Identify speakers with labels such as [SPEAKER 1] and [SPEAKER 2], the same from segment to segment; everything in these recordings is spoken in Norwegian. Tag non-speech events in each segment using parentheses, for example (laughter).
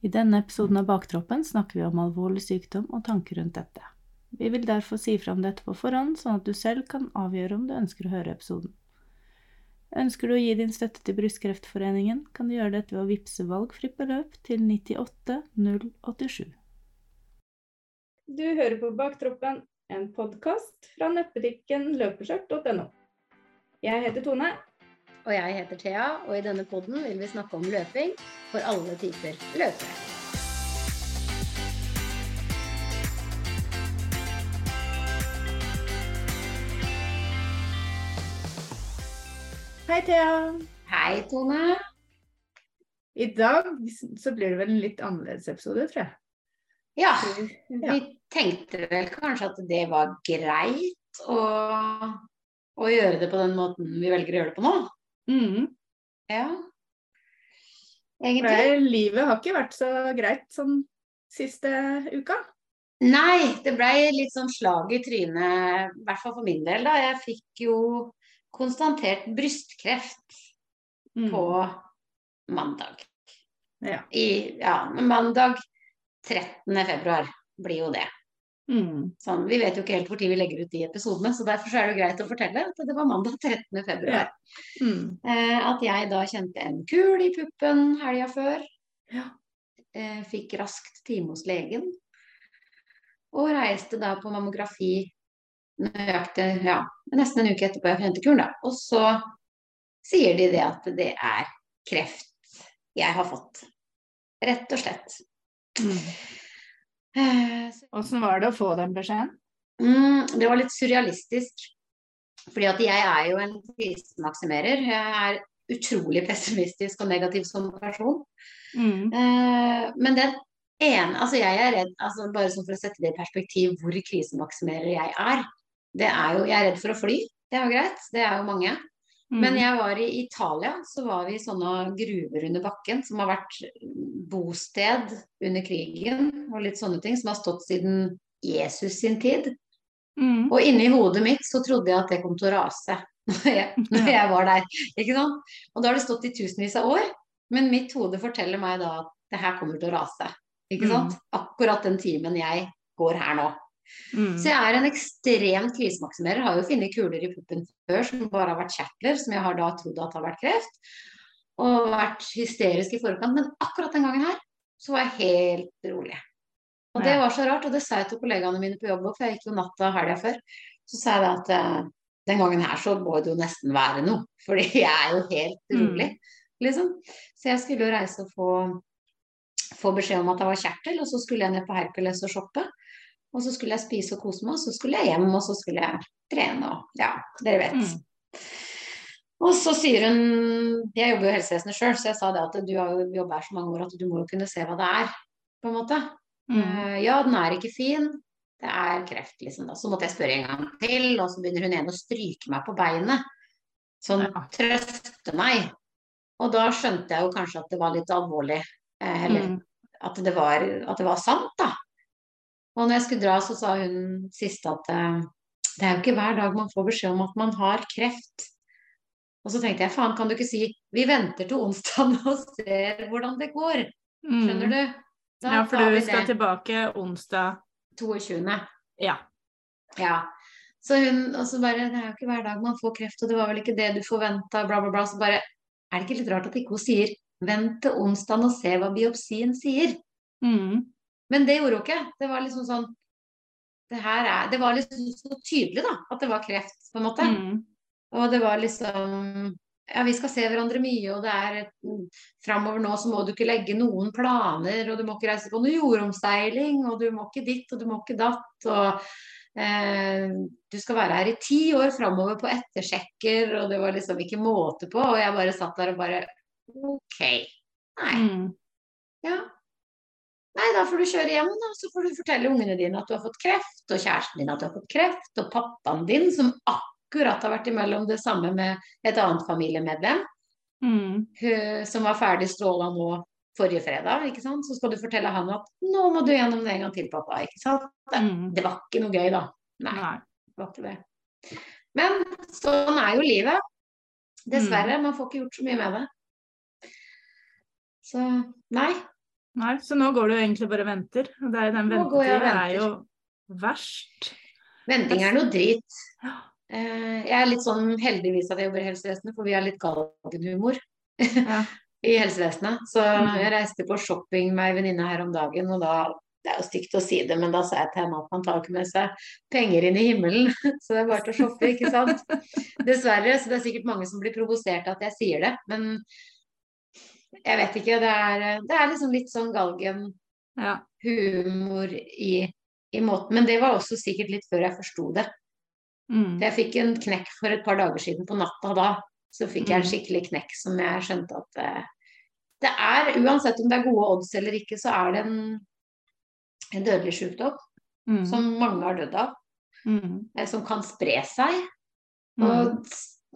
[SPEAKER 1] I denne episoden av Baktroppen snakker vi om alvorlig sykdom og tanker rundt dette. Vi vil derfor si fra om dette på forhånd, sånn at du selv kan avgjøre om du ønsker å høre episoden. Ønsker du å gi din støtte til Brystkreftforeningen, kan du gjøre dette ved å vippse valgfritt beløp til 98 087. Du hører på Baktroppen, en podkast fra nettbutikken løpeskjørt.no. Jeg heter Tone.
[SPEAKER 2] Og jeg heter Thea, og i denne poden vil vi snakke om løping for alle typer løpere.
[SPEAKER 1] Hei, Thea.
[SPEAKER 2] Hei, Tone.
[SPEAKER 1] I dag så blir det vel en litt annerledes episode, tror jeg.
[SPEAKER 2] Ja, vi tenkte vel kanskje at det var greit å, å gjøre det på den måten vi velger å gjøre det på nå.
[SPEAKER 1] Mm.
[SPEAKER 2] Ja.
[SPEAKER 1] Egentlig. Det, livet har ikke vært så greit sånn siste uka.
[SPEAKER 2] Nei, det blei litt sånn slag i trynet, i hvert fall for min del. da. Jeg fikk jo konstatert brystkreft mm. på mandag.
[SPEAKER 1] Ja.
[SPEAKER 2] I, ja, mandag 13. februar blir jo det.
[SPEAKER 1] Mm.
[SPEAKER 2] Sånn, vi vet jo ikke helt hvor tid vi legger ut de episodene, så derfor er det greit å fortelle at det var mandag (laughs) 13. februar.
[SPEAKER 1] Ja. Mm.
[SPEAKER 2] Eh, at jeg da kjente en kul i puppen helga før.
[SPEAKER 1] Ja.
[SPEAKER 2] Eh, fikk raskt time hos legen. Og reiste da på mammografi nøyaktig ja, nesten en uke etterpå jeg kjente kuren. da. Og så sier de det at det er kreft jeg har fått. Rett og slett.
[SPEAKER 1] Mm. Åssen eh, var det å få den beskjeden?
[SPEAKER 2] Mm, det var litt surrealistisk. Fordi at jeg er jo en krisemaksimerer. Jeg er utrolig pessimistisk og negativ som person.
[SPEAKER 1] Mm.
[SPEAKER 2] Eh, men den ene Altså jeg er redd, altså bare sånn for å sette det i perspektiv hvor krisemaksimerer jeg er. Det er jo Jeg er redd for å fly. Det er jo greit. Det er jo mange. Men mm. jeg var i Italia, så var vi i sånne gruver under bakken som har vært bosted under krigen og litt sånne ting, som har stått siden Jesus sin tid.
[SPEAKER 1] Mm.
[SPEAKER 2] Og inni hodet mitt så trodde jeg at det kom til å rase (laughs) når jeg, når jeg var der. ikke sant? Og da har det stått i tusenvis av år, men mitt hode forteller meg da at det her kommer til å rase. Ikke sant? Mm. Akkurat den timen jeg går her nå.
[SPEAKER 1] Mm.
[SPEAKER 2] Så jeg er en ekstrem krisemaksimerer. Har jo funnet kuler i puppen før som bare har vært kjertler, som jeg har da trodd at har vært kreft. Og vært hysterisk i forkant. Men akkurat den gangen her så var jeg helt rolig. Og det var så rart, og det sa jeg til kollegaene mine på jobb for jeg gikk jo natta helga før. Så sa jeg da at uh, den gangen her så må det jo nesten være noe, (laughs) fordi jeg er jo helt mm. rolig, liksom. Så jeg skulle jo reise og få, få beskjed om at jeg var kjertel, og så skulle jeg ned på Hercules og shoppe. Og så skulle jeg spise og kose meg, og så skulle jeg hjem, og så skulle jeg trene og ja, dere vet. Mm. Og så sier hun Jeg jobber jo i helsevesenet sjøl, så jeg sa det at du har jo jobba her så mange år at du må jo kunne se hva det er, på en måte.
[SPEAKER 1] Mm.
[SPEAKER 2] Uh, ja, den er ikke fin. Det er kreft, liksom. Da. Så måtte jeg spørre en gang til, og så begynner hun igjen å stryke meg på beinet. Sånn ja. trøste meg. Og da skjønte jeg jo kanskje at det var litt alvorlig. Eh, eller mm. at, det var, at det var sant, da. Og når jeg skulle dra, så sa hun siste at uh, det er jo ikke hver dag man får beskjed om at man har kreft. Og så tenkte jeg faen, kan du ikke si vi venter til onsdag og ser hvordan det går.
[SPEAKER 1] Mm.
[SPEAKER 2] Skjønner du?
[SPEAKER 1] Da ja, for du skal tilbake onsdag
[SPEAKER 2] 22.
[SPEAKER 1] Ja.
[SPEAKER 2] ja. Så hun og så bare Det er jo ikke hver dag man får kreft, og det var vel ikke det du forventa, bla, bla, bla. Så bare Er det ikke litt rart at ikke hun sier vent til onsdag og se hva biopsien sier?
[SPEAKER 1] Mm.
[SPEAKER 2] Men det gjorde hun ikke. Det var liksom sånn Det, er, det var liksom så tydelig, da, at det var kreft, på en måte.
[SPEAKER 1] Mm.
[SPEAKER 2] Og det var liksom Ja, vi skal se hverandre mye, og det er Framover nå så må du ikke legge noen planer, og du må ikke reise på noe jordomseiling, og du må ikke ditt, og du må ikke datt, og eh, du skal være her i ti år framover på ettersjekker, og det var liksom ikke måte på. Og jeg bare satt der og bare OK. Nei.
[SPEAKER 1] Mm.
[SPEAKER 2] Ja, Nei, da får du kjøre hjem, da. Så får du fortelle ungene dine at du har fått kreft, og kjæresten din at du har fått kreft, og pappaen din, som akkurat har vært imellom det samme med et annet familiemedlem,
[SPEAKER 1] mm.
[SPEAKER 2] som var ferdig stråla nå forrige fredag, ikke sant. Så skal du fortelle han at nå må du gjennom det en gang til, pappa. Ikke sant. Det, mm. det var ikke noe gøy, da. Nei,
[SPEAKER 1] Nei.
[SPEAKER 2] det var ikke det. Men sånn er jo livet. Dessverre. Mm. Man får ikke gjort så mye med det. Så nei,
[SPEAKER 1] Nei, så nå går du egentlig bare og venter. Og det er den ventetiden er jo verst.
[SPEAKER 2] Venting er noe drit. Eh, Jeg er litt sånn heldigvis at jeg jobber i helsevesenet, for vi har litt galgenhumor
[SPEAKER 1] Ja. (laughs)
[SPEAKER 2] i helsevesenet. Så
[SPEAKER 1] Mm.
[SPEAKER 2] jeg reiste på shopping med ei venninne her om dagen, og da Det er jo stygt å si det, men da sa jeg til henne at man tar ikke med seg penger inn i himmelen. (laughs) Så det er bare til å shoppe, ikke sant. (laughs) Dessverre. Så det er sikkert mange som blir provosert av at jeg sier det. Men jeg vet ikke. Det er, det er liksom litt sånn galgen
[SPEAKER 1] Ja.
[SPEAKER 2] humor i, i måten. Men det var også sikkert litt før jeg forsto det.
[SPEAKER 1] Mm.
[SPEAKER 2] Jeg fikk en knekk for et par dager siden på natta da. Så fikk jeg en
[SPEAKER 1] Mm.
[SPEAKER 2] skikkelig knekk som jeg skjønte at eh, det er, uansett om det er gode odds eller ikke, så er det en, en dødelig sjukdom
[SPEAKER 1] Mm.
[SPEAKER 2] som mange har dødd av.
[SPEAKER 1] Mm.
[SPEAKER 2] eh, Som kan spre seg.
[SPEAKER 1] Mm.
[SPEAKER 2] Og,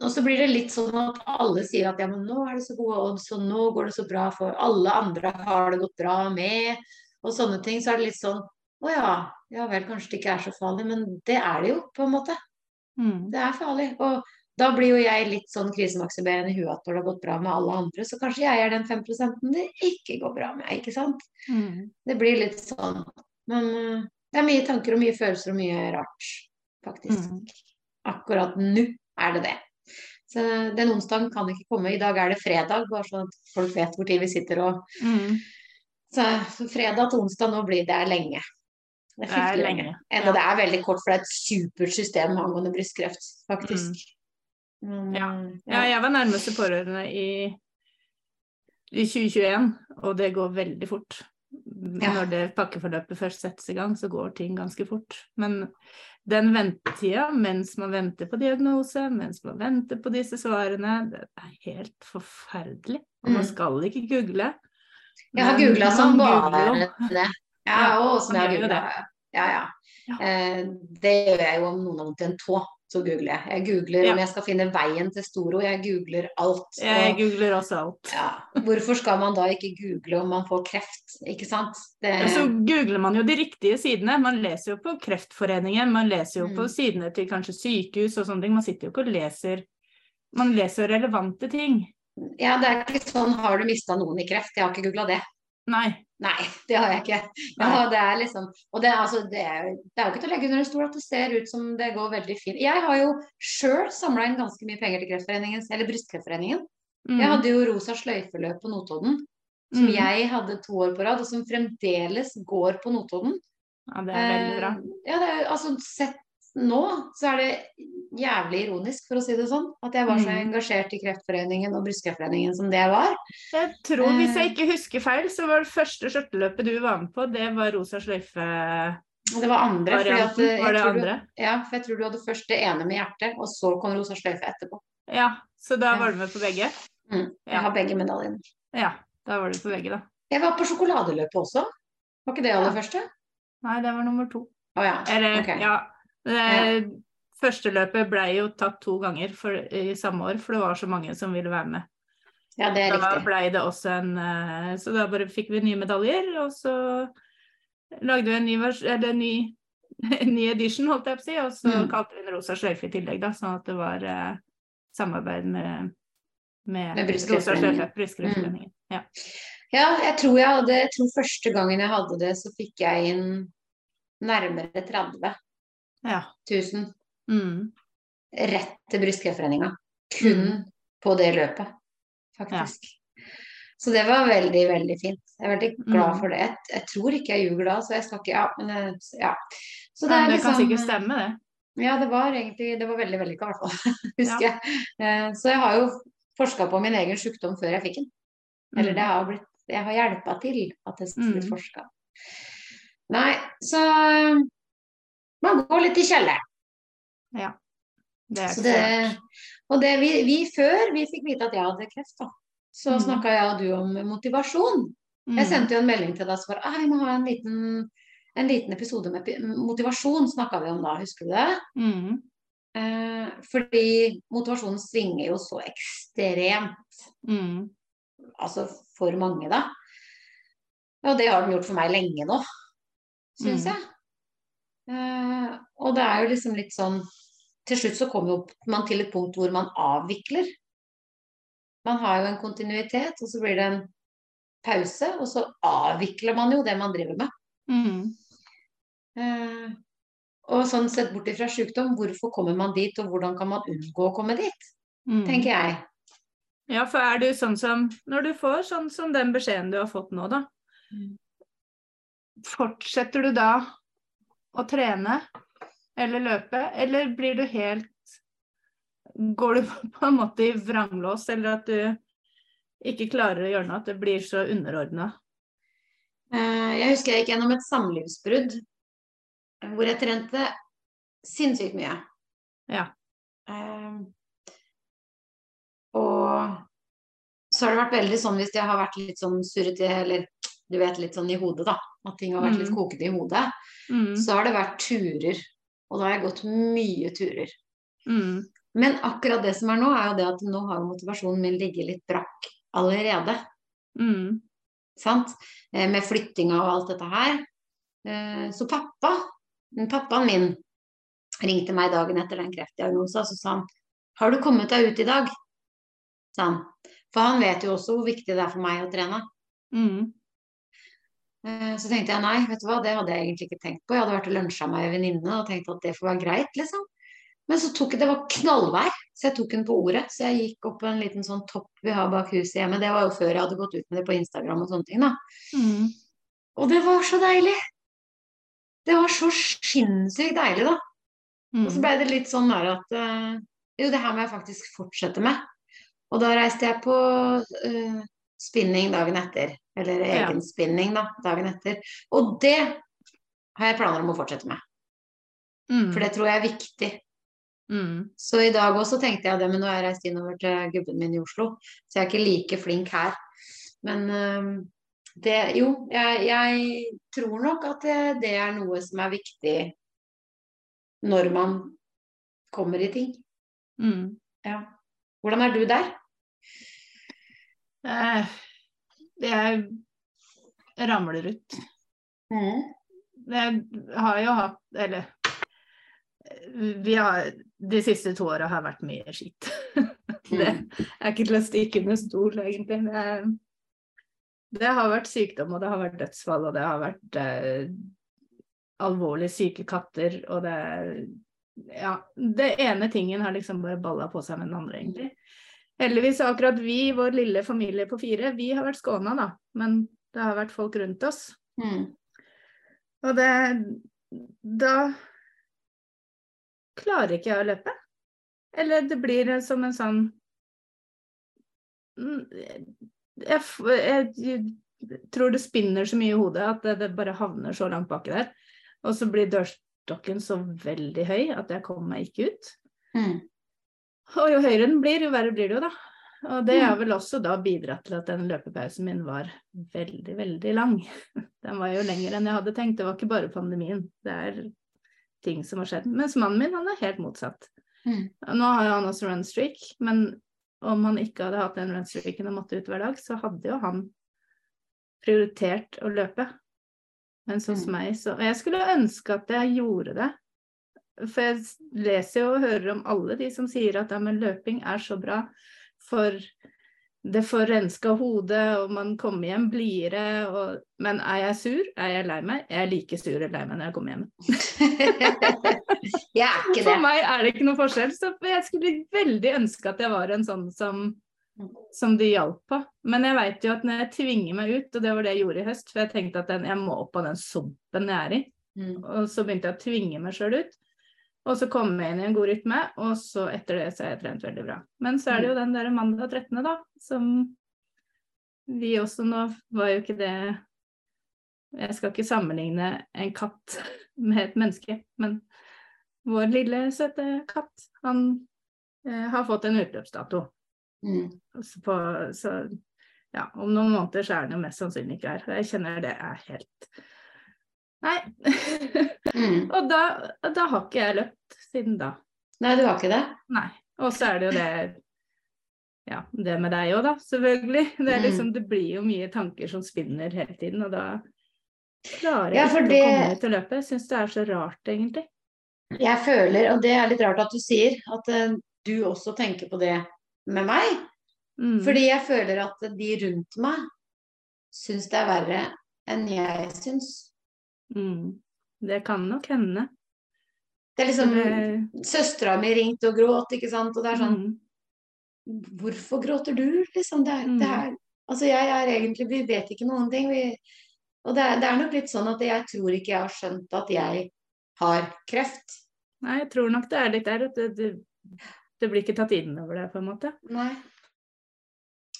[SPEAKER 2] og så blir det litt sånn at alle sier at ja, men nå er det så gode odds, og nå går det så bra for alle andre har det gått bra med, og sånne ting. Så er det litt sånn å ja, ja vel, kanskje det ikke er så farlig, men det er det jo, på en måte.
[SPEAKER 1] Mm.
[SPEAKER 2] Det er farlig. Og da blir jo jeg litt sånn krisemaksimerende i huet at når det har gått bra med alle andre, så kanskje jeg er den 5% det ikke går bra med, ikke sant?
[SPEAKER 1] Mm.
[SPEAKER 2] Det blir litt sånn. Men eh, det er mye tanker og mye følelser og mye rart, faktisk.
[SPEAKER 1] Mm.
[SPEAKER 2] Akkurat nå er det det. Den onsdagen kan ikke komme. I dag er det fredag, bare sånn at folk vet hvor tid vi sitter og
[SPEAKER 1] Mm.
[SPEAKER 2] Så fredag til onsdag nå blir det lenge. Det er
[SPEAKER 1] Det er lenge,
[SPEAKER 2] lenge. Enda
[SPEAKER 1] ja.
[SPEAKER 2] det er veldig kort, for det er et supert system angående brystkreft, faktisk. Mm,
[SPEAKER 1] Ja. Ja, jeg var nærmeste pårørende i, i 2021, og det går veldig fort.
[SPEAKER 2] Ja.
[SPEAKER 1] Når det pakkeforløpet først settes i gang, så går ting ganske fort. Men den ventetida mens man venter på diagnose, mens man venter på disse svarene, det er helt forferdelig. Og man
[SPEAKER 2] Mm.
[SPEAKER 1] skal ikke google.
[SPEAKER 2] Jeg har googla som bare det. Ja, og som jeg har googla. Ja, ja.
[SPEAKER 1] Ja.
[SPEAKER 2] Eh, det gjør jeg jo om noen har vondt i en tå. Så googler jeg. Jeg googler
[SPEAKER 1] Ja.
[SPEAKER 2] om jeg skal finne veien til Storo. Jeg googler alt.
[SPEAKER 1] Jeg googler også alt.
[SPEAKER 2] ja, hvorfor skal man da ikke google om man får kreft, ikke sant? Det,
[SPEAKER 1] Ja, så googler man jo de riktige sidene. Man leser jo på Kreftforeningen, man leser jo på
[SPEAKER 2] Mm.
[SPEAKER 1] sidene til kanskje sykehus og sånne ting. Man sitter jo ikke og leser Man leser relevante ting.
[SPEAKER 2] ja, det er ikke sånn 'har du mista noen i kreft'? Jeg har ikke googla det.
[SPEAKER 1] Nei.
[SPEAKER 2] Nei, (laughs) det har jeg ikke. Ja, det er liksom, og det, altså, det, er, det er jo ikke til å legge under en stol at det ser ut som det går veldig fint. Jeg har jo sjøl samla inn ganske mye penger til Kreftforeningen, eller Brystkreftforeningen.
[SPEAKER 1] Mm.
[SPEAKER 2] Jeg hadde jo rosa sløyfeløp på Notodden, som
[SPEAKER 1] Mm.
[SPEAKER 2] jeg hadde to år på rad, og som fremdeles går på Notodden.
[SPEAKER 1] Ja, det er veldig bra.
[SPEAKER 2] Eh, Ja, det er, altså sett nå, så er det jævlig ironisk, for å si det sånn, at jeg var så
[SPEAKER 1] Mm.
[SPEAKER 2] engasjert i Kreftforeningen og Brystkreftforeningen som det jeg var.
[SPEAKER 1] Jeg tror, hvis jeg
[SPEAKER 2] Eh.
[SPEAKER 1] ikke husker feil, så var det første skjørteløpet du var med på, det var rosa sløyfe-varianten.
[SPEAKER 2] Det var andre. at,
[SPEAKER 1] Var det
[SPEAKER 2] andre? du- Ja, for jeg tror du hadde først det ene med hjertet, og så kom rosa sløyfe etterpå.
[SPEAKER 1] Ja, så da var du med på begge?
[SPEAKER 2] Mm. Jeg
[SPEAKER 1] Ja.
[SPEAKER 2] har begge medaljene.
[SPEAKER 1] Ja, da var du på begge, da.
[SPEAKER 2] Jeg var på sjokoladeløpet også. Var ikke det aller
[SPEAKER 1] Ja.
[SPEAKER 2] første?
[SPEAKER 1] Nei, det var nummer to.
[SPEAKER 2] Å ja.
[SPEAKER 1] Eller,
[SPEAKER 2] ok.
[SPEAKER 1] ja. Det, Første løpet ble jo tatt to ganger for, i samme år, for det var så mange som ville være med.
[SPEAKER 2] ja, det er
[SPEAKER 1] Da
[SPEAKER 2] riktig.
[SPEAKER 1] ble det også en eh, Så da bare fikk vi nye medaljer, og så lagde vi en ny, eller en ny, en (laughs) ny edition, holdt jeg på å si, og så
[SPEAKER 2] Mm.
[SPEAKER 1] kalte vi den rosa sløyfe i tillegg, da, sånn at det var eh, samarbeid med, med,
[SPEAKER 2] Med
[SPEAKER 1] sløyfe, Brystkreftforeningen. Ja.
[SPEAKER 2] Ja, jeg tror jeg hadde Jeg tror første gangen jeg hadde det, så fikk jeg inn nærmere 30
[SPEAKER 1] ja.
[SPEAKER 2] 1000.
[SPEAKER 1] Mm.
[SPEAKER 2] rett til Brystkreftforeninga. Kun
[SPEAKER 1] Mm.
[SPEAKER 2] på det løpet, faktisk. Så det var veldig, veldig fint. Jeg er veldig glad
[SPEAKER 1] Mm.
[SPEAKER 2] for det. Jeg, jeg tror ikke jeg ljuger da, så jeg skal ikke Ja, men eh, ja. Så
[SPEAKER 1] Nei, det
[SPEAKER 2] liksom,
[SPEAKER 1] kan sikkert stemme, det.
[SPEAKER 2] Ja, det var egentlig Det var veldig vellykka, i hvert fall. (laughs) Husker jeg. Eh, Så jeg har jo forska på min egen sykdom før jeg fikk den. Eller
[SPEAKER 1] Mm.
[SPEAKER 2] det har blitt Jeg har hjelpa til at det skal bli
[SPEAKER 1] Mm.
[SPEAKER 2] forska. Nei, så man går litt i kjelleren.
[SPEAKER 1] Ja. Det er
[SPEAKER 2] det, og det vi, vi før vi fikk vite at jeg hadde kreft, da, så
[SPEAKER 1] Mm.
[SPEAKER 2] snakka jeg og du om motivasjon. Jeg
[SPEAKER 1] Mm.
[SPEAKER 2] sendte jo en melding til deg som var ah, vi må ha en liten, en liten episode med motivasjon, snakka vi om da, husker du det?
[SPEAKER 1] Mm.
[SPEAKER 2] Eh, fordi motivasjonen svinger jo så ekstremt,
[SPEAKER 1] Mm.
[SPEAKER 2] altså for mange, da. Og det har den gjort for meg lenge nå, syns
[SPEAKER 1] Mm.
[SPEAKER 2] jeg. Eh, og det er jo liksom litt sånn Til slutt så kommer man til et punkt hvor man avvikler. Man har jo en kontinuitet, og så blir det en pause, og så avvikler man jo det man driver med.
[SPEAKER 1] Mm.
[SPEAKER 2] Uh, og sånn sett bort ifra sykdom, hvorfor kommer man dit, og hvordan kan man unngå å komme dit,
[SPEAKER 1] Mm.
[SPEAKER 2] tenker jeg.
[SPEAKER 1] Ja, for er du sånn som Når du får sånn som den beskjeden du har fått nå, da.
[SPEAKER 2] Mm.
[SPEAKER 1] Fortsetter du da å trene eller løpe, eller blir du helt Går du (laughs) på en måte i vranglås, eller at du ikke klarer å gjøre noe, at det blir så underordna?
[SPEAKER 2] Eh, Jeg husker jeg gikk gjennom et samlivsbrudd hvor jeg trente sinnssykt mye.
[SPEAKER 1] Ja.
[SPEAKER 2] Eh, Og så har det vært veldig sånn hvis jeg har vært litt sånn surrete, eller du vet litt sånn i hodet, da. At ting har vært litt
[SPEAKER 1] Mm.
[SPEAKER 2] kokete i hodet.
[SPEAKER 1] Mm.
[SPEAKER 2] Så har det vært turer. Og da har jeg gått mye turer.
[SPEAKER 1] Mm.
[SPEAKER 2] Men akkurat det som er nå, er jo det at nå har motivasjonen min ligget litt brakk allerede.
[SPEAKER 1] Mm.
[SPEAKER 2] Sant? Eh, Med flyttinga og alt dette her. Eh, Så pappa, pappaen min, ringte meg dagen etter den kreftdiagnosen så sa han Har du kommet deg ut i dag? sa han. For han vet jo også hvor viktig det er for meg å trene.
[SPEAKER 1] Mm.
[SPEAKER 2] Eh, Så tenkte jeg nei, vet du hva, det hadde jeg egentlig ikke tenkt på. Jeg hadde vært og lunsja med ei venninne og tenkt at det får være greit, liksom. Men så tok jeg, det var knallvær, så jeg tok den på ordet. Så jeg gikk opp på en liten sånn topp vi har bak huset hjemme. Det var jo før jeg hadde gått ut med det på Instagram og sånne ting, da.
[SPEAKER 1] Mm.
[SPEAKER 2] Og det var så deilig! Det var så sinnssykt deilig, da. Og så
[SPEAKER 1] Mm.
[SPEAKER 2] ble det litt sånn der at uh, jo, det her må jeg faktisk fortsette med. Og da reiste jeg på uh, spinning dagen etter. Eller egen spinning, da, dagen etter. Og det har jeg planer om å fortsette med.
[SPEAKER 1] Mm.
[SPEAKER 2] For det tror jeg er viktig.
[SPEAKER 1] Mm.
[SPEAKER 2] Så i dag også tenkte jeg det, men nå har jeg reist innover til gubben min i Oslo, så jeg er ikke like flink her. Men øh, det Jo, jeg, jeg tror nok at det, det er noe som er viktig når man kommer i ting.
[SPEAKER 1] Mm.
[SPEAKER 2] Ja. Hvordan er du der?
[SPEAKER 1] Eh, Jeg ramler ut. Jeg har jo hatt Eller vi har, de siste to åra har vært mye skitt. (laughs) Det er ikke til å stikke under stol, egentlig. Det, det har vært sykdom, og det har vært dødsfall, og det har vært eh, alvorlig syke katter, og det Ja, det ene tingen har liksom bare balla på seg med den andre, egentlig. Heldigvis har akkurat vi, vår lille familie på fire, vi har vært skåna, da. Men det har vært folk rundt oss.
[SPEAKER 2] Mm.
[SPEAKER 1] Og det Da klarer ikke jeg å løpe. Eller det blir som en sånn jeg, jeg, jeg, tror det spinner så mye i hodet at det, det bare havner så langt baki der. Og så blir dørstokken så veldig høy at jeg kommer meg ikke ut.
[SPEAKER 2] Mm.
[SPEAKER 1] Og jo høyere den blir, jo verre blir det jo, da. Og det har
[SPEAKER 2] Mm.
[SPEAKER 1] vel også da bidratt til at den løpepausen min var veldig, veldig lang. (laughs) Den var jo lenger enn jeg hadde tenkt. Det var ikke bare pandemien. Det er ting som har skjedd. Mens mannen min, han er helt motsatt.
[SPEAKER 2] Mm.
[SPEAKER 1] Nå har han også runstreak, men om han ikke hadde hatt den runstreaken og måtte ut hver dag, så hadde jo han prioritert å løpe. Mens hos
[SPEAKER 2] Mm.
[SPEAKER 1] meg så Og jeg skulle ønske at jeg gjorde det. For jeg leser jo og hører om alle de som sier at ja, men løping er så bra for det får renska hodet, og man kommer hjem blidere, og Men er jeg sur? Er jeg lei meg? Jeg er like sur og lei meg når jeg kommer hjem. (laughs)
[SPEAKER 2] jeg er ikke
[SPEAKER 1] For meg er det ikke noe forskjell, så jeg skulle veldig ønske at jeg var en sånn som, som det hjalp på. Men jeg veit jo at når jeg tvinger meg ut, og det var det jeg gjorde i høst, for jeg tenkte at den, jeg må opp av den sumpen jeg er i,
[SPEAKER 2] Mm.
[SPEAKER 1] og så begynte jeg å tvinge meg sjøl ut. Og så kom jeg inn i en god rytme, og så etter det så har jeg trent veldig bra. Men så er det jo den der mandag 13., da, som vi også nå var jo ikke det Jeg skal ikke sammenligne en katt (laughs) med et menneske, men vår lille, søte katt, han eh, har fått en utløpsdato.
[SPEAKER 2] Mm.
[SPEAKER 1] Så, på, så ja, om noen måneder så er den jo mest sannsynlig ikke her. Jeg kjenner det er helt Nei.
[SPEAKER 2] Mm.
[SPEAKER 1] og da, da har ikke jeg løpt siden da.
[SPEAKER 2] Nei, du har ikke det?
[SPEAKER 1] Nei. Og så er det jo det Ja, det med deg òg, da, selvfølgelig. Det, er
[SPEAKER 2] Mm.
[SPEAKER 1] liksom, det blir jo mye tanker som spinner hele tiden, og da klarer jeg
[SPEAKER 2] Ja,
[SPEAKER 1] ikke
[SPEAKER 2] det-
[SPEAKER 1] å komme ut og løpe. Jeg syns det er så rart, egentlig.
[SPEAKER 2] Jeg føler, og det er litt rart at du sier, at uh, du også tenker på det med meg.
[SPEAKER 1] Mm.
[SPEAKER 2] Fordi jeg føler at de rundt meg syns det er verre enn jeg syns.
[SPEAKER 1] Mm. Det kan nok hende.
[SPEAKER 2] Det er liksom
[SPEAKER 1] Det-
[SPEAKER 2] Søstera mi ringte og gråt, ikke sant. Og det er sånn
[SPEAKER 1] Mm.
[SPEAKER 2] Hvorfor gråter du? Liksom, det er,
[SPEAKER 1] Mm.
[SPEAKER 2] det er, altså jeg er egentlig Vi vet ikke noen ting. Vi, og det er, det er nok litt sånn at jeg tror ikke jeg har skjønt at jeg har kreft.
[SPEAKER 1] Nei, jeg tror nok det er litt der at det, det, blir ikke tatt inn over det, på en måte.
[SPEAKER 2] Nei.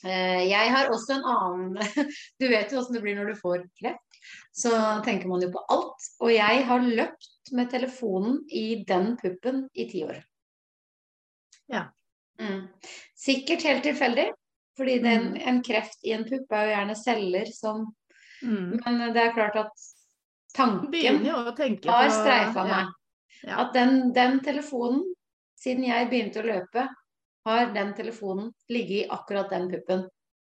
[SPEAKER 2] Eh, Jeg har også en annen (laughs) Du vet jo åssen det blir når du får kreft. Så tenker man jo på alt. Og jeg har løpt med telefonen i den puppen i ti år.
[SPEAKER 1] Ja.
[SPEAKER 2] Mm. Sikkert helt tilfeldig, fordi den,
[SPEAKER 1] Mm.
[SPEAKER 2] en kreft i en pupp er jo gjerne celler som
[SPEAKER 1] Mm.
[SPEAKER 2] Men det er klart at tanken har streifa meg.
[SPEAKER 1] ja. Ja.
[SPEAKER 2] At den, den telefonen, siden jeg begynte å løpe, har den telefonen ligget i akkurat den puppen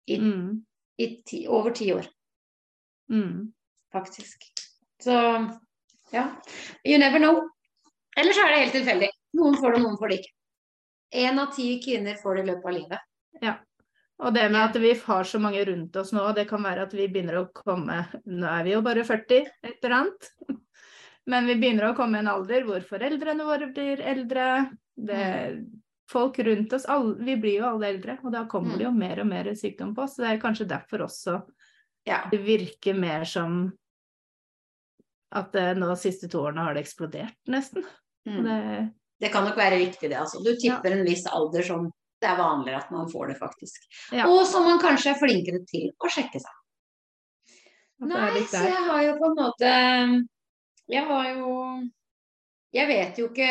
[SPEAKER 2] i,
[SPEAKER 1] Mm.
[SPEAKER 2] i ti, over ti år,
[SPEAKER 1] Mm.
[SPEAKER 2] faktisk. Så ja. You never know. Ellers er det helt tilfeldig. Noen får det, noen får det ikke. Én av ti kvinner får det i løpet av livet. Ja.
[SPEAKER 1] Og det med at vi har så mange rundt oss nå, det kan være at vi begynner å komme Nå er vi jo bare 40, et eller annet. Men vi begynner å komme i en alder hvor foreldrene våre blir eldre. Det, folk rundt oss, alle, vi blir jo alle eldre, og da kommer det jo mer og mer sykdom på oss. Så det er kanskje derfor også
[SPEAKER 2] Ja.
[SPEAKER 1] det virker mer som at det nå de siste to årene har det eksplodert, nesten.
[SPEAKER 2] Mm.
[SPEAKER 1] Det,
[SPEAKER 2] Det kan nok være riktig, det. altså. Du tipper en viss alder som det er vanligere at man får det, faktisk.
[SPEAKER 1] Ja.
[SPEAKER 2] Og som man kanskje er flinkere til å sjekke seg. Nei, så jeg har jo på en måte Jeg har jo Jeg vet jo ikke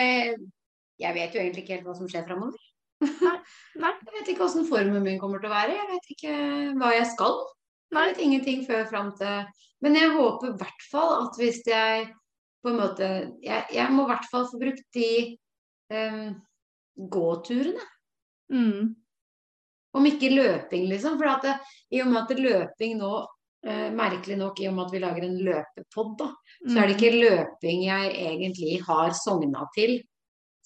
[SPEAKER 2] Jeg vet jo egentlig ikke helt hva som skjer framover.
[SPEAKER 1] Nei.
[SPEAKER 2] Jeg vet ikke åssen formen min kommer til å være. Jeg vet ikke hva jeg skal.
[SPEAKER 1] Nei.
[SPEAKER 2] Jeg vet ingenting før fram til Men jeg håper i hvert fall at hvis jeg på en måte Jeg, jeg må i hvert fall få brukt de um, gåturene.
[SPEAKER 1] Mm.
[SPEAKER 2] Om ikke løping, liksom. For det, i og med at løping nå eh, Merkelig nok, i og med at vi lager en løpepod, da, så er det
[SPEAKER 1] Mm.
[SPEAKER 2] ikke løping jeg egentlig har sogna til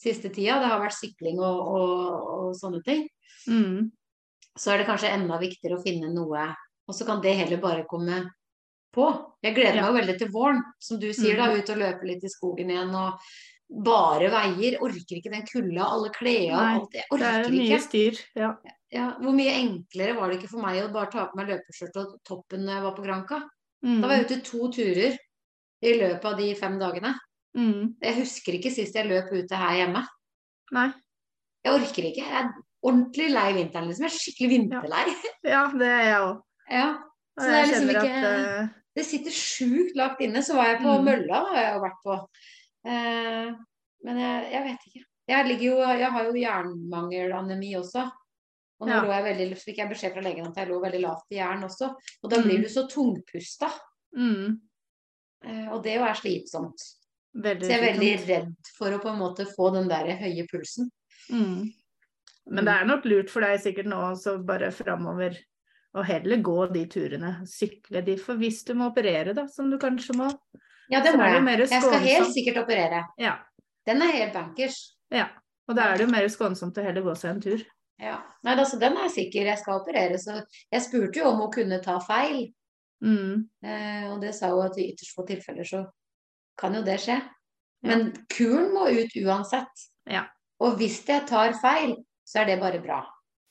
[SPEAKER 2] siste tida. Det har vært sykling og, og, og sånne ting.
[SPEAKER 1] Mm.
[SPEAKER 2] Så er det kanskje enda viktigere å finne noe Og så kan det heller bare komme på. Jeg gleder
[SPEAKER 1] Ja.
[SPEAKER 2] meg veldig til våren, som du sier, da.
[SPEAKER 1] Mm.
[SPEAKER 2] Ut og løpe litt i skogen igjen og bare veier. Orker ikke den kulda, alle klærne alt. Jeg
[SPEAKER 1] Det er mye
[SPEAKER 2] ikke.
[SPEAKER 1] styr. Ja.
[SPEAKER 2] Ja, hvor mye enklere var det ikke for meg å bare ta på meg løpeskjørt og toppen når jeg var på Granca?
[SPEAKER 1] Mm.
[SPEAKER 2] Da var jeg ute to turer i løpet av de fem dagene.
[SPEAKER 1] Mm.
[SPEAKER 2] Jeg husker ikke sist jeg løp ute her hjemme.
[SPEAKER 1] Nei.
[SPEAKER 2] Jeg orker ikke. Jeg er ordentlig lei vinteren, liksom. Jeg er skikkelig vinterlei.
[SPEAKER 1] Ja, det er jeg òg. (laughs)
[SPEAKER 2] Ja. Så det er liksom ikke-
[SPEAKER 1] at uh...
[SPEAKER 2] Det sitter sjukt lagt inne. Så var jeg på
[SPEAKER 1] Mm.
[SPEAKER 2] mølla, har jeg jo vært på. Eh, men jeg, jeg vet ikke. Jeg, jo, jeg har jo jernmangelanemi også. Og nå
[SPEAKER 1] Ja.
[SPEAKER 2] lå jeg veldig, så fikk jeg beskjed fra legen at jeg lå veldig lavt i jern også. Og da blir
[SPEAKER 1] Mm.
[SPEAKER 2] du så tungpusta.
[SPEAKER 1] mm,
[SPEAKER 2] Eh, og det jo er slitsomt.
[SPEAKER 1] Veldig
[SPEAKER 2] Så jeg er veldig redd for å på en måte få den der høye pulsen.
[SPEAKER 1] Mm. Men det er nok lurt for deg sikkert nå også bare framover å heller gå de turene. Sykle de, for hvis du må operere, da, som du kanskje må.
[SPEAKER 2] Ja, det må
[SPEAKER 1] det
[SPEAKER 2] jeg. Jeg skal helt sikkert operere.
[SPEAKER 1] Ja.
[SPEAKER 2] Den er helt bankers.
[SPEAKER 1] ja. Og da er det jo mer skånsomt å heller gå seg en tur.
[SPEAKER 2] Ja. Nei, altså, den er sikker. Jeg skal operere. Så jeg spurte jo om hun kunne ta feil.
[SPEAKER 1] Mm.
[SPEAKER 2] Eh, og det sa hun at i ytterst få tilfeller så kan jo det skje. Men kuren må ut uansett.
[SPEAKER 1] Ja.
[SPEAKER 2] Og hvis jeg tar feil, så er det bare bra,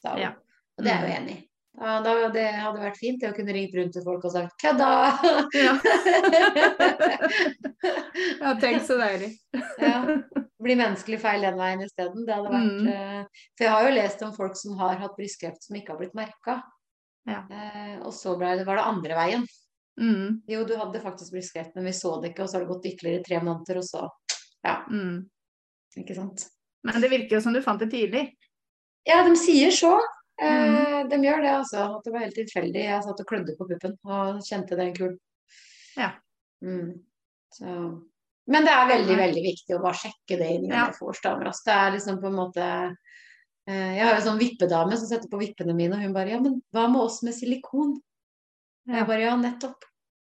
[SPEAKER 2] sa hun.
[SPEAKER 1] Ja.
[SPEAKER 2] Og det er jeg jo enig i. Ja, da, det hadde vært fint det å kunne ringt rundt til folk og sagt 'kødda'!
[SPEAKER 1] Ja. (laughs) ja, tenk så deilig.
[SPEAKER 2] ja. Bli menneskelig feil den veien isteden. Det hadde vært
[SPEAKER 1] Mm.
[SPEAKER 2] uh, For jeg har jo lest om folk som har hatt brystkreft som ikke har blitt merka.
[SPEAKER 1] Ja.
[SPEAKER 2] Uh, og så det, var det andre veien.
[SPEAKER 1] Mm.
[SPEAKER 2] Jo, du hadde faktisk brystkreft, men vi så det ikke, og så har det gått ytterligere tre måneder, og så Ja,
[SPEAKER 1] Mm.
[SPEAKER 2] ikke sant.
[SPEAKER 1] Men det virker jo som du fant det tidlig.
[SPEAKER 2] Ja, de sier så. Eh,
[SPEAKER 1] Mm.
[SPEAKER 2] De gjør det, altså. At det var helt tilfeldig. Jeg satt og klødde på puppen og kjente den kulen.
[SPEAKER 1] Ja.
[SPEAKER 2] Mm. Så. Men det er veldig, veldig viktig å bare sjekke det inn i
[SPEAKER 1] Ja.
[SPEAKER 2] ja. Altså. Det er liksom på en måte eh, Jeg har jo sånn vippedame som setter på vippene mine, og hun bare Ja, men hva med oss med silikon? Og
[SPEAKER 1] Ja.
[SPEAKER 2] jeg bare Ja, nettopp.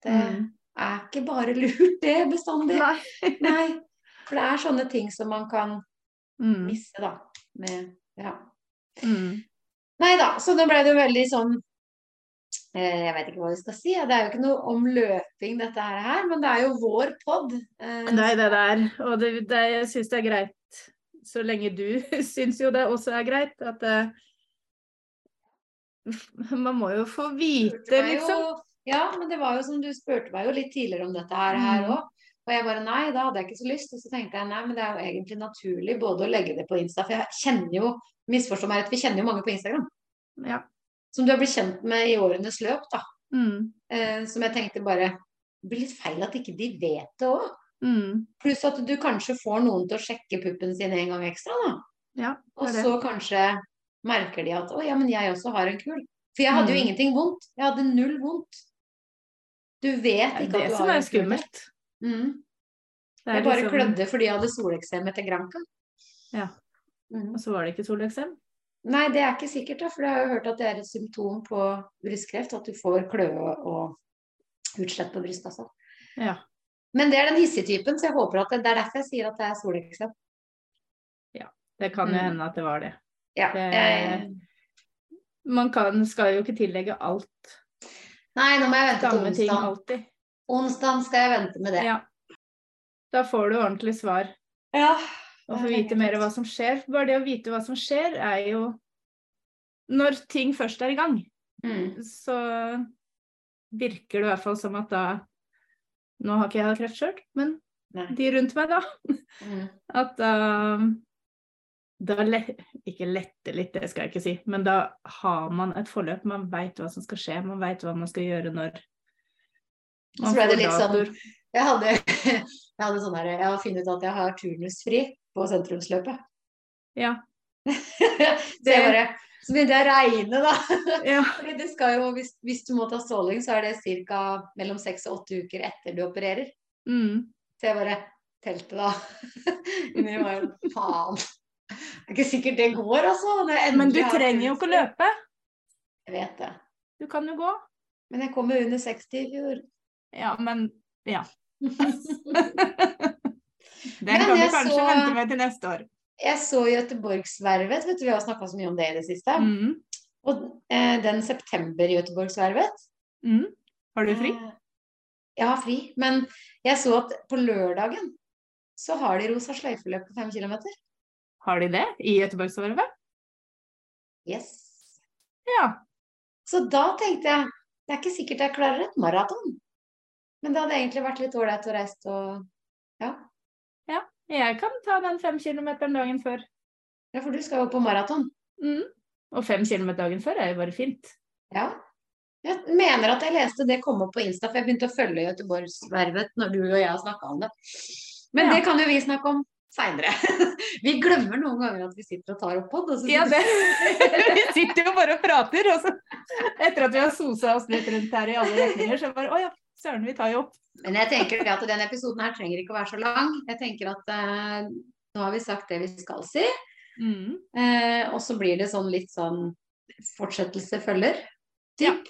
[SPEAKER 2] Det
[SPEAKER 1] Mm.
[SPEAKER 2] er ikke bare lurt, det bestandig.
[SPEAKER 1] Nei.
[SPEAKER 2] Nei. For det er sånne ting som man kan
[SPEAKER 1] Mm.
[SPEAKER 2] misse, da. Med Ja.
[SPEAKER 1] Mm.
[SPEAKER 2] Nei da, så da ble det jo veldig sånn eh, Jeg vet ikke hva vi skal si. Det er jo ikke noe om løping, dette her, men det er jo vår pod. Eh,
[SPEAKER 1] Det er det det er. Og det, det, jeg syns det er greit, så lenge du (laughs) syns jo det også er greit, at eh, (laughs) Man må jo få vite, liksom.
[SPEAKER 2] Jo, ja, men det var jo som du spurte meg jo litt tidligere om dette her, her
[SPEAKER 1] Mm.
[SPEAKER 2] Og jeg bare nei, da hadde jeg ikke så lyst. Og så tenkte jeg nei, men det er jo egentlig naturlig både å legge det på Insta, for jeg kjenner jo misforstå meg rett, vi kjenner jo mange på Instagram.
[SPEAKER 1] Ja.
[SPEAKER 2] Som du har blitt kjent med i årenes løp, da.
[SPEAKER 1] Mm.
[SPEAKER 2] Eh, som jeg tenkte bare Det blir litt feil at ikke de vet det òg.
[SPEAKER 1] Mm.
[SPEAKER 2] Pluss at du kanskje får noen til å sjekke puppen sin en gang ekstra, da.
[SPEAKER 1] Ja,
[SPEAKER 2] Og så kanskje merker de at å ja, men jeg også har en kul. For jeg hadde jo
[SPEAKER 1] Mm.
[SPEAKER 2] ingenting vondt. Jeg hadde null vondt. Du vet
[SPEAKER 1] er
[SPEAKER 2] ikke at du
[SPEAKER 1] som
[SPEAKER 2] har
[SPEAKER 1] er
[SPEAKER 2] en kul.
[SPEAKER 1] skummelt.
[SPEAKER 2] Mm.
[SPEAKER 1] Det er
[SPEAKER 2] Jeg bare
[SPEAKER 1] liksom-
[SPEAKER 2] klødde fordi jeg hadde soleksem etter Granca.
[SPEAKER 1] Ja.
[SPEAKER 2] Mm.
[SPEAKER 1] Og så var det ikke soleksem.
[SPEAKER 2] Nei, det er ikke sikkert, da, for jeg har jo hørt at det er et symptom på brystkreft. At du får kløe og utslett på brystkassa.
[SPEAKER 1] Ja.
[SPEAKER 2] Men det er den hissige typen, så jeg håper at det, det er derfor jeg sier at det er soleksem.
[SPEAKER 1] Ja, Det kan jo
[SPEAKER 2] Mm.
[SPEAKER 1] hende at det var det.
[SPEAKER 2] Ja.
[SPEAKER 1] Det- Man kan, skal jo ikke tillegge alt.
[SPEAKER 2] Nei, nå må jeg vente til
[SPEAKER 1] Samme ting
[SPEAKER 2] onsdag. Onsdag skal jeg vente med det.
[SPEAKER 1] Ja. Da får du ordentlig svar.
[SPEAKER 2] Ja.
[SPEAKER 1] Og få vite mer om hva som skjer. Bare det å vite hva som skjer, er jo Når ting først er i gang,
[SPEAKER 2] Mm.
[SPEAKER 1] så virker det i hvert fall som at da Nå har ikke jeg hatt kreft sjøl, men
[SPEAKER 2] Nei.
[SPEAKER 1] de rundt meg, da.
[SPEAKER 2] Mm.
[SPEAKER 1] At da Da ikke letter litt, det skal jeg ikke si, men da har man et forløp. Man veit hva som skal skje, man veit hva man skal gjøre når
[SPEAKER 2] Så ble det litt sånn. Jeg hadde, (laughs) jeg hadde sånn her Jeg har funnet ut at jeg har turnusfri på sentrumsløpet.
[SPEAKER 1] Ja. (laughs)
[SPEAKER 2] så jeg bare Så begynte jeg å regne, da. (laughs)
[SPEAKER 1] ja.
[SPEAKER 2] Fordi det skal jo, hvis, hvis du må ta stråling, så er det ca. mellom seks og åtte uker etter du opererer.
[SPEAKER 1] Mm.
[SPEAKER 2] Så jeg bare telte, da. Inni meg, faen. Det er ikke sikkert det går, altså. Det
[SPEAKER 1] Men du trenger jo ikke å løpe.
[SPEAKER 2] Jeg vet det.
[SPEAKER 1] Du kan jo gå.
[SPEAKER 2] Men jeg kom jo under 60 i fjor.
[SPEAKER 1] Ja, men ja. (laughs) Den
[SPEAKER 2] Men
[SPEAKER 1] kan du kanskje
[SPEAKER 2] så-
[SPEAKER 1] vente med til neste år.
[SPEAKER 2] Jeg så Göteborgsvervet, vet du, vi har snakka så mye om det i det siste.
[SPEAKER 1] Mm.
[SPEAKER 2] Og eh, den september-Göteborgsvervet
[SPEAKER 1] Mm. Har du fri?
[SPEAKER 2] eh, Jeg har fri, men jeg så at på lørdagen så har de rosa sløyfeløp på fem kilometer.
[SPEAKER 1] Har de det i Göteborgsvarvet?
[SPEAKER 2] Yes.
[SPEAKER 1] Ja.
[SPEAKER 2] Så da tenkte jeg det er ikke sikkert jeg klarer et maraton. Men det hadde egentlig vært litt ålreit å reise og ja.
[SPEAKER 1] Jeg kan ta den fem kilometeren dagen før.
[SPEAKER 2] ja, for du skal jo på maraton.
[SPEAKER 1] Mm. Og fem kilometer dagen før er jo bare fint.
[SPEAKER 2] Ja. Jeg mener at jeg leste det komme opp på Insta, for jeg begynte å følge Göteborgsvervet når du og jeg har snakka om det. Men
[SPEAKER 1] Ja.
[SPEAKER 2] det kan jo vi snakke om seinere. (laughs) Vi glemmer noen ganger at vi sitter og tar opp pod.
[SPEAKER 1] Ja, det. (laughs) Vi sitter jo bare og prater, og så etter at vi har sosa oss litt rundt her i alle retninger, så bare Å ja, søren, vi tar jo opp.
[SPEAKER 2] Men jeg tenker at denne episoden her trenger ikke å være så lang. Jeg tenker at eh, nå har vi sagt det vi skal si.
[SPEAKER 1] Mm.
[SPEAKER 2] Eh, og så blir det sånn litt sånn fortsettelse følger. Typ.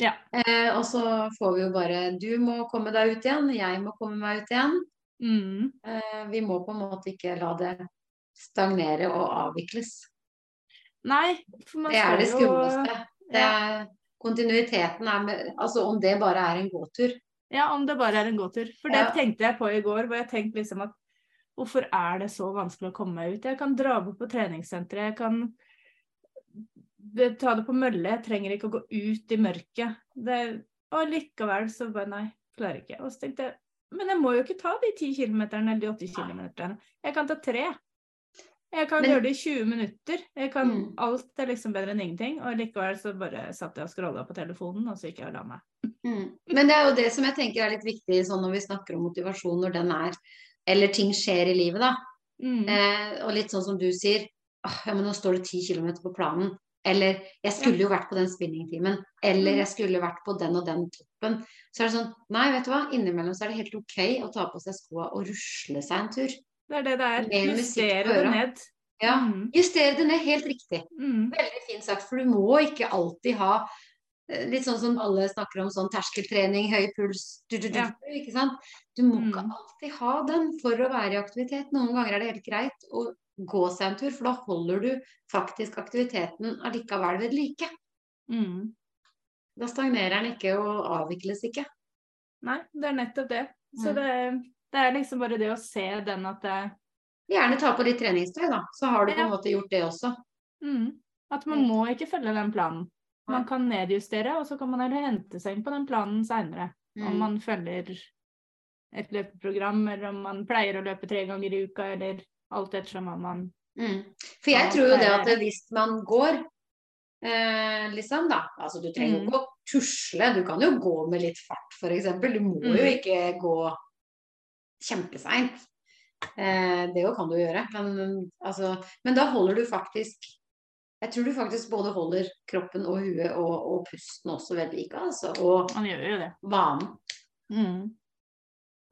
[SPEAKER 1] Ja.
[SPEAKER 2] Eh, og så får vi jo bare Du må komme deg ut igjen, jeg må komme meg ut igjen.
[SPEAKER 1] Mm.
[SPEAKER 2] Eh, vi må på en måte ikke la det stagnere og avvikles.
[SPEAKER 1] Nei, for man
[SPEAKER 2] Det er det skumleste. Det
[SPEAKER 1] ja.
[SPEAKER 2] kontinuiteten er med Altså om det bare er en gåtur.
[SPEAKER 1] Ja, om det bare er en gåtur. For det
[SPEAKER 2] Ja.
[SPEAKER 1] tenkte jeg på i går, hvor jeg tenkte liksom at hvorfor er det så vanskelig å komme meg ut? Jeg kan dra bort på treningssenteret, jeg kan ta det på mølle, jeg trenger ikke å gå ut i mørket. Det, og likevel så bare nei, klarer ikke. Og så tenkte jeg, men jeg må jo ikke ta de ti kilometerne eller de åtte kilometerne. Jeg kan ta tre. Jeg kan
[SPEAKER 2] Men-
[SPEAKER 1] gjøre det i 20 minutter. Jeg kan,
[SPEAKER 2] Mm.
[SPEAKER 1] Alt er liksom bedre enn ingenting. Og likevel så bare satt jeg og scrolla på telefonen, og så gikk jeg og la meg.
[SPEAKER 2] Mm. Men det er jo det som jeg tenker er litt viktig sånn når vi snakker om motivasjon, når den er Eller ting skjer i livet, da.
[SPEAKER 1] Mm.
[SPEAKER 2] Eh, og litt sånn som du sier, Ah, ja, men nå står det ti kilometer på planen. Eller jeg skulle jo vært på den spinningtimen. Eller
[SPEAKER 1] Mm.
[SPEAKER 2] jeg skulle vært på den og den toppen. Så er det sånn, nei, vet du hva, innimellom så er det helt ok å ta på seg skoa og rusle seg en tur.
[SPEAKER 1] Det er det det er. Justere det ned.
[SPEAKER 2] Ja,
[SPEAKER 1] Mm.
[SPEAKER 2] justere det ned, helt riktig.
[SPEAKER 1] Mm.
[SPEAKER 2] Veldig fint sagt, for du må ikke alltid ha eh, Litt sånn som alle snakker om sånn terskeltrening, høy puls, du, du, du,
[SPEAKER 1] Ja.
[SPEAKER 2] ikke sant. Du må ikke
[SPEAKER 1] Mm.
[SPEAKER 2] alltid ha den for å være i aktivitet. Noen ganger er det helt greit å gå seg en tur, for da holder du faktisk aktiviteten allikevel ved like.
[SPEAKER 1] Mm.
[SPEAKER 2] Da stagnerer den ikke og avvikles ikke.
[SPEAKER 1] Nei, det er nettopp det. Så
[SPEAKER 2] Mm.
[SPEAKER 1] det, det er liksom bare det å se den at det
[SPEAKER 2] Gjerne ta på litt treningstøy, da. Så har du på en
[SPEAKER 1] Ja.
[SPEAKER 2] måte gjort det også.
[SPEAKER 1] mm, At man må ikke følge den planen. Man kan nedjustere, og så kan man heller hente seg inn på den planen seinere. Om
[SPEAKER 2] Mm.
[SPEAKER 1] man følger et løpeprogram, eller om man pleier å løpe tre ganger i uka, eller alt ettersom hva man
[SPEAKER 2] Mm. For jeg tror jo det at hvis man går, eh, liksom, da Altså du trenger jo
[SPEAKER 1] Mm.
[SPEAKER 2] ikke å tusle, du kan jo gå med litt fart, f.eks. Du må jo
[SPEAKER 1] Mm.
[SPEAKER 2] ikke gå kjempeseint. Eh, det jo kan du gjøre, men altså Men da holder du faktisk Jeg tror du faktisk både holder kroppen og huet og, og pusten også ved like, altså. Og
[SPEAKER 1] Man gjør jo det.
[SPEAKER 2] vanen.
[SPEAKER 1] Mm.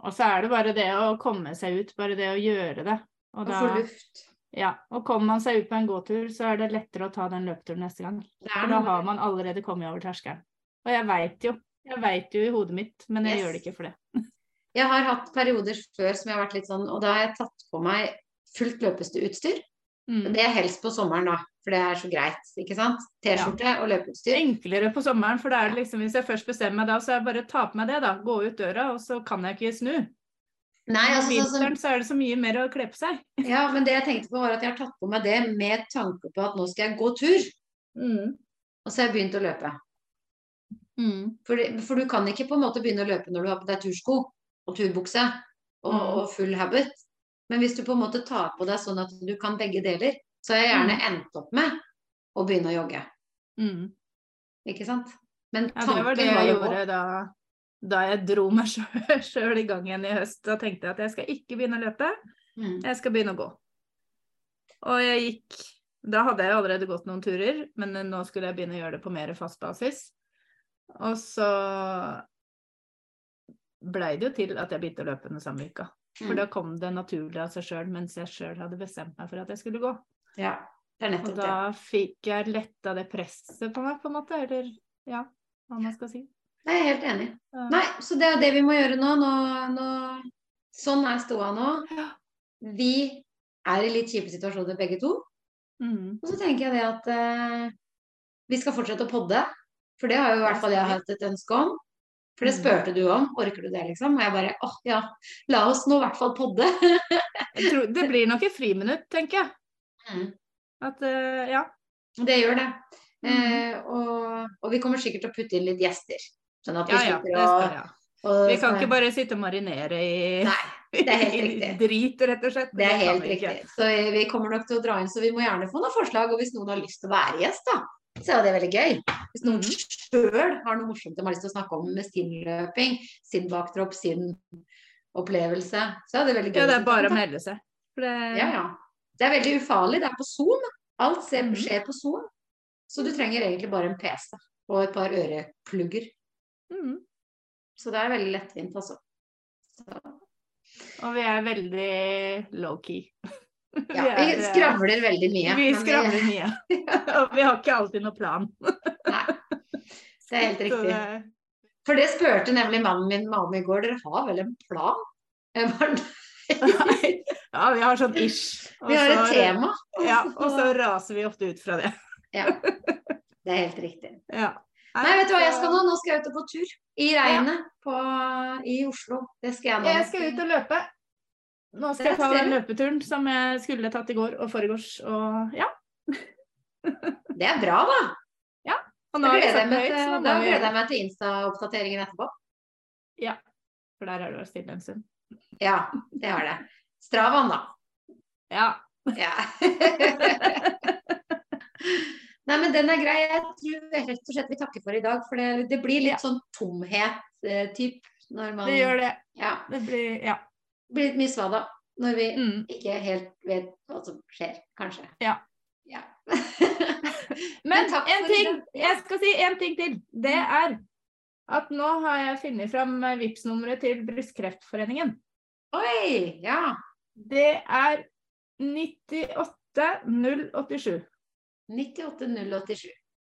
[SPEAKER 1] Og så er det bare det å komme seg ut, bare det å gjøre det. Og
[SPEAKER 2] Og
[SPEAKER 1] da,
[SPEAKER 2] få luft.
[SPEAKER 1] ja, og kommer man seg ut på en gåtur, så er det lettere å ta den løpeturen neste gang. For da har man allerede kommet over terskelen. Og jeg veit jo. Jeg veit jo i hodet mitt, men jeg
[SPEAKER 2] Yes.
[SPEAKER 1] gjør det ikke for det.
[SPEAKER 2] Jeg har hatt perioder før som jeg har vært litt sånn, og da har jeg tatt på meg fullt løpeutstyr.
[SPEAKER 1] Mm.
[SPEAKER 2] Det er helst på sommeren, da, for det er så greit. ikke sant? T-skjorte og løpeutstyr.
[SPEAKER 1] Enklere på sommeren, for det er liksom, hvis jeg først bestemmer meg da, så er det bare å ta på meg det, da. Gå ut døra, og så kan jeg ikke snu.
[SPEAKER 2] Nei, altså, sånn
[SPEAKER 1] Vinteren så er det så mye mer å kle på seg. (laughs)
[SPEAKER 2] ja, men det jeg tenkte på var at jeg har tatt på meg det med tanke på at nå skal jeg gå tur. Og så har jeg begynt å løpe.
[SPEAKER 1] Mm.
[SPEAKER 2] For, for du kan ikke på en måte begynne å løpe når du har på deg tursko og turbukse og,
[SPEAKER 1] Mm.
[SPEAKER 2] og full habit. Men hvis du på en måte tar på deg sånn at du kan begge deler, så har jeg gjerne endt opp med å begynne å jogge.
[SPEAKER 1] Mm.
[SPEAKER 2] Ikke sant? Men
[SPEAKER 1] Ja, det var det jeg
[SPEAKER 2] var
[SPEAKER 1] gjorde da, da jeg dro meg (laughs) sjøl i gang igjen i høst. Da tenkte jeg at jeg skal ikke begynne å løpe,
[SPEAKER 2] Mm.
[SPEAKER 1] jeg skal begynne å gå. Og jeg gikk Da hadde jeg allerede gått noen turer, men nå skulle jeg begynne å gjøre det på mer fast basis. Og så blei det jo til at jeg begynte å løpe den samme uka. For
[SPEAKER 2] Mm.
[SPEAKER 1] da kom det naturlig av seg sjøl, mens jeg sjøl hadde bestemt meg for at jeg skulle gå.
[SPEAKER 2] Ja, det er nettopp det.
[SPEAKER 1] Og da fikk jeg letta det presset på meg, på en måte. Eller ja, hva man skal si.
[SPEAKER 2] Jeg er helt enig.
[SPEAKER 1] Ja.
[SPEAKER 2] Nei, så det er det vi må gjøre nå. nå, nå sånn er ståa nå. Vi er i litt kjipe situasjoner begge to.
[SPEAKER 1] Mm.
[SPEAKER 2] Og så tenker jeg det at eh, vi skal fortsette å podde. For det har jo i hvert fall jeg hatt et ønske om. For det
[SPEAKER 1] Mm.
[SPEAKER 2] spurte du om. Orker du det, liksom? Og jeg bare åh ja, la oss nå i hvert fall podde. (laughs)
[SPEAKER 1] Tror, det blir nok et friminutt, tenker jeg.
[SPEAKER 2] Mm.
[SPEAKER 1] At, uh, ja.
[SPEAKER 2] Det gjør det.
[SPEAKER 1] Mm.
[SPEAKER 2] Eh, og, og vi kommer sikkert til å putte inn litt gjester. Sånn at vi
[SPEAKER 1] ja, ja,
[SPEAKER 2] slipper
[SPEAKER 1] det
[SPEAKER 2] å
[SPEAKER 1] skal Vi kan
[SPEAKER 2] så-
[SPEAKER 1] ikke bare sitte og marinere i,
[SPEAKER 2] Nei, det er helt (laughs)
[SPEAKER 1] i
[SPEAKER 2] riktig.
[SPEAKER 1] drit, rett og slett.
[SPEAKER 2] Det er helt
[SPEAKER 1] det
[SPEAKER 2] riktig. Så vi kommer nok til å dra inn, så vi må gjerne få noen forslag. Og hvis noen har lyst til å være gjest, da, så er det veldig gøy. Hvis noen
[SPEAKER 1] Mhm.
[SPEAKER 2] sjøl har noe morsomt de har lyst til å snakke om med sin løping, sin baktropp, sin opplevelse, så er det veldig gøy.
[SPEAKER 1] Ja, det er bare å melde seg. Det,
[SPEAKER 2] Ja, ja. Det er veldig ufarlig. Det er på Zoom. Alt
[SPEAKER 1] Mhm.
[SPEAKER 2] skjer på Zoom. Så du trenger egentlig bare en PC og et par øreplugger.
[SPEAKER 1] Mm.
[SPEAKER 2] Så det er veldig lettvint, altså. Så,
[SPEAKER 1] Og vi er veldig low-key. (laughs)
[SPEAKER 2] ja, vi
[SPEAKER 1] er, eh,
[SPEAKER 2] skravler veldig mye.
[SPEAKER 1] Vi skravler mye. (laughs) (laughs) Og vi har ikke alltid noe plan.
[SPEAKER 2] Nei, det er helt riktig. For det spurte nemlig mannen min meg om i går. Dere har vel en plan? Jeg bare,
[SPEAKER 1] Nei. Ja, vi har sånn ish. Og
[SPEAKER 2] Vi har et
[SPEAKER 1] så-
[SPEAKER 2] tema.
[SPEAKER 1] Ja, og så raser vi ofte ut fra det.
[SPEAKER 2] Ja, det er helt riktig.
[SPEAKER 1] Ja.
[SPEAKER 2] Nei, vet du hva jeg skal nå? Nå skal jeg ut og på tur. I regnet på, i Oslo. Det skal jeg nå.
[SPEAKER 1] Jeg skal ut og løpe. Nå skal jeg ta den løpeturen som jeg skulle tatt i går og foregårs. Og ja. (laughs)
[SPEAKER 2] Det er bra, da.
[SPEAKER 1] Ja.
[SPEAKER 2] Og
[SPEAKER 1] nå
[SPEAKER 2] gleder jeg meg til, da gleder jeg meg til Insta-oppdateringen etterpå.
[SPEAKER 1] Ja. For der har du vært stille en stund.
[SPEAKER 2] Ja, det har det. Stravaen, da.
[SPEAKER 1] Ja.
[SPEAKER 2] Ja. (laughs) (laughs) Nei, men den er grei. Jeg tror rett og slett vi takker for i dag. For det, det blir litt sånn tomhet-typ når man
[SPEAKER 1] Det gjør det.
[SPEAKER 2] Ja.
[SPEAKER 1] Det blir Ja.
[SPEAKER 2] Blir litt mye svada når vi
[SPEAKER 1] Mm.
[SPEAKER 2] ikke helt vet hva som skjer, kanskje.
[SPEAKER 1] Ja.
[SPEAKER 2] Ja. (laughs)
[SPEAKER 1] Men
[SPEAKER 2] takk
[SPEAKER 1] en ting, jeg skal si en ting til. Det er at nå har jeg funnet fram vips nummeret til Brystkreftforeningen.
[SPEAKER 2] Oi! Ja.
[SPEAKER 1] Det er 98087.
[SPEAKER 2] 98087.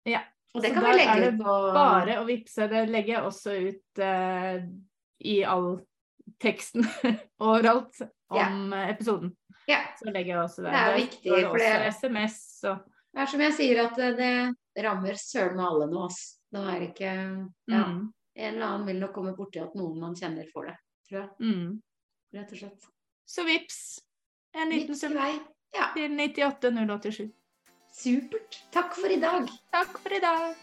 [SPEAKER 1] Ja.
[SPEAKER 2] Og det kan vi
[SPEAKER 1] er
[SPEAKER 2] legge
[SPEAKER 1] det
[SPEAKER 2] ut på
[SPEAKER 1] Bare å vippse. Det legger jeg også ut uh, i all teksten (laughs) overalt om ja. episoden.
[SPEAKER 2] Ja.
[SPEAKER 1] Så legger jeg også der.
[SPEAKER 2] Det er
[SPEAKER 1] Der
[SPEAKER 2] viktig,
[SPEAKER 1] det
[SPEAKER 2] for det-
[SPEAKER 1] også SMS og
[SPEAKER 2] Det er som jeg sier, at eh, det rammer søren meg alle nå. ass. Da er det ikke Ja.
[SPEAKER 1] Mm.
[SPEAKER 2] En eller annen vil nok komme borti at noen man kjenner får det, tror jeg.
[SPEAKER 1] Mm.
[SPEAKER 2] Rett og slett.
[SPEAKER 1] Så vips. En liten sum.
[SPEAKER 2] Ja,
[SPEAKER 1] til 98087.
[SPEAKER 2] supert. Takk for i dag.
[SPEAKER 1] Takk for i dag.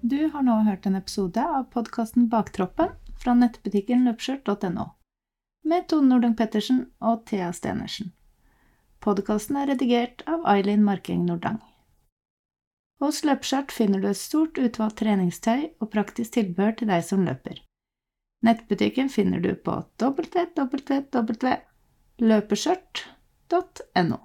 [SPEAKER 1] Du har nå hørt en episode av podkasten Baktroppen fra nettbutikken løpskjørt.no med Tone Nordung Pettersen og Thea Stenersen. Podkasten er redigert av Ailin Marking Nordang. Hos Løpskjørt finner du et stort utvalg treningstøy og praktisk tilbehør til deg som løper. Nettbutikken finner du på www.løpeskjørt.no.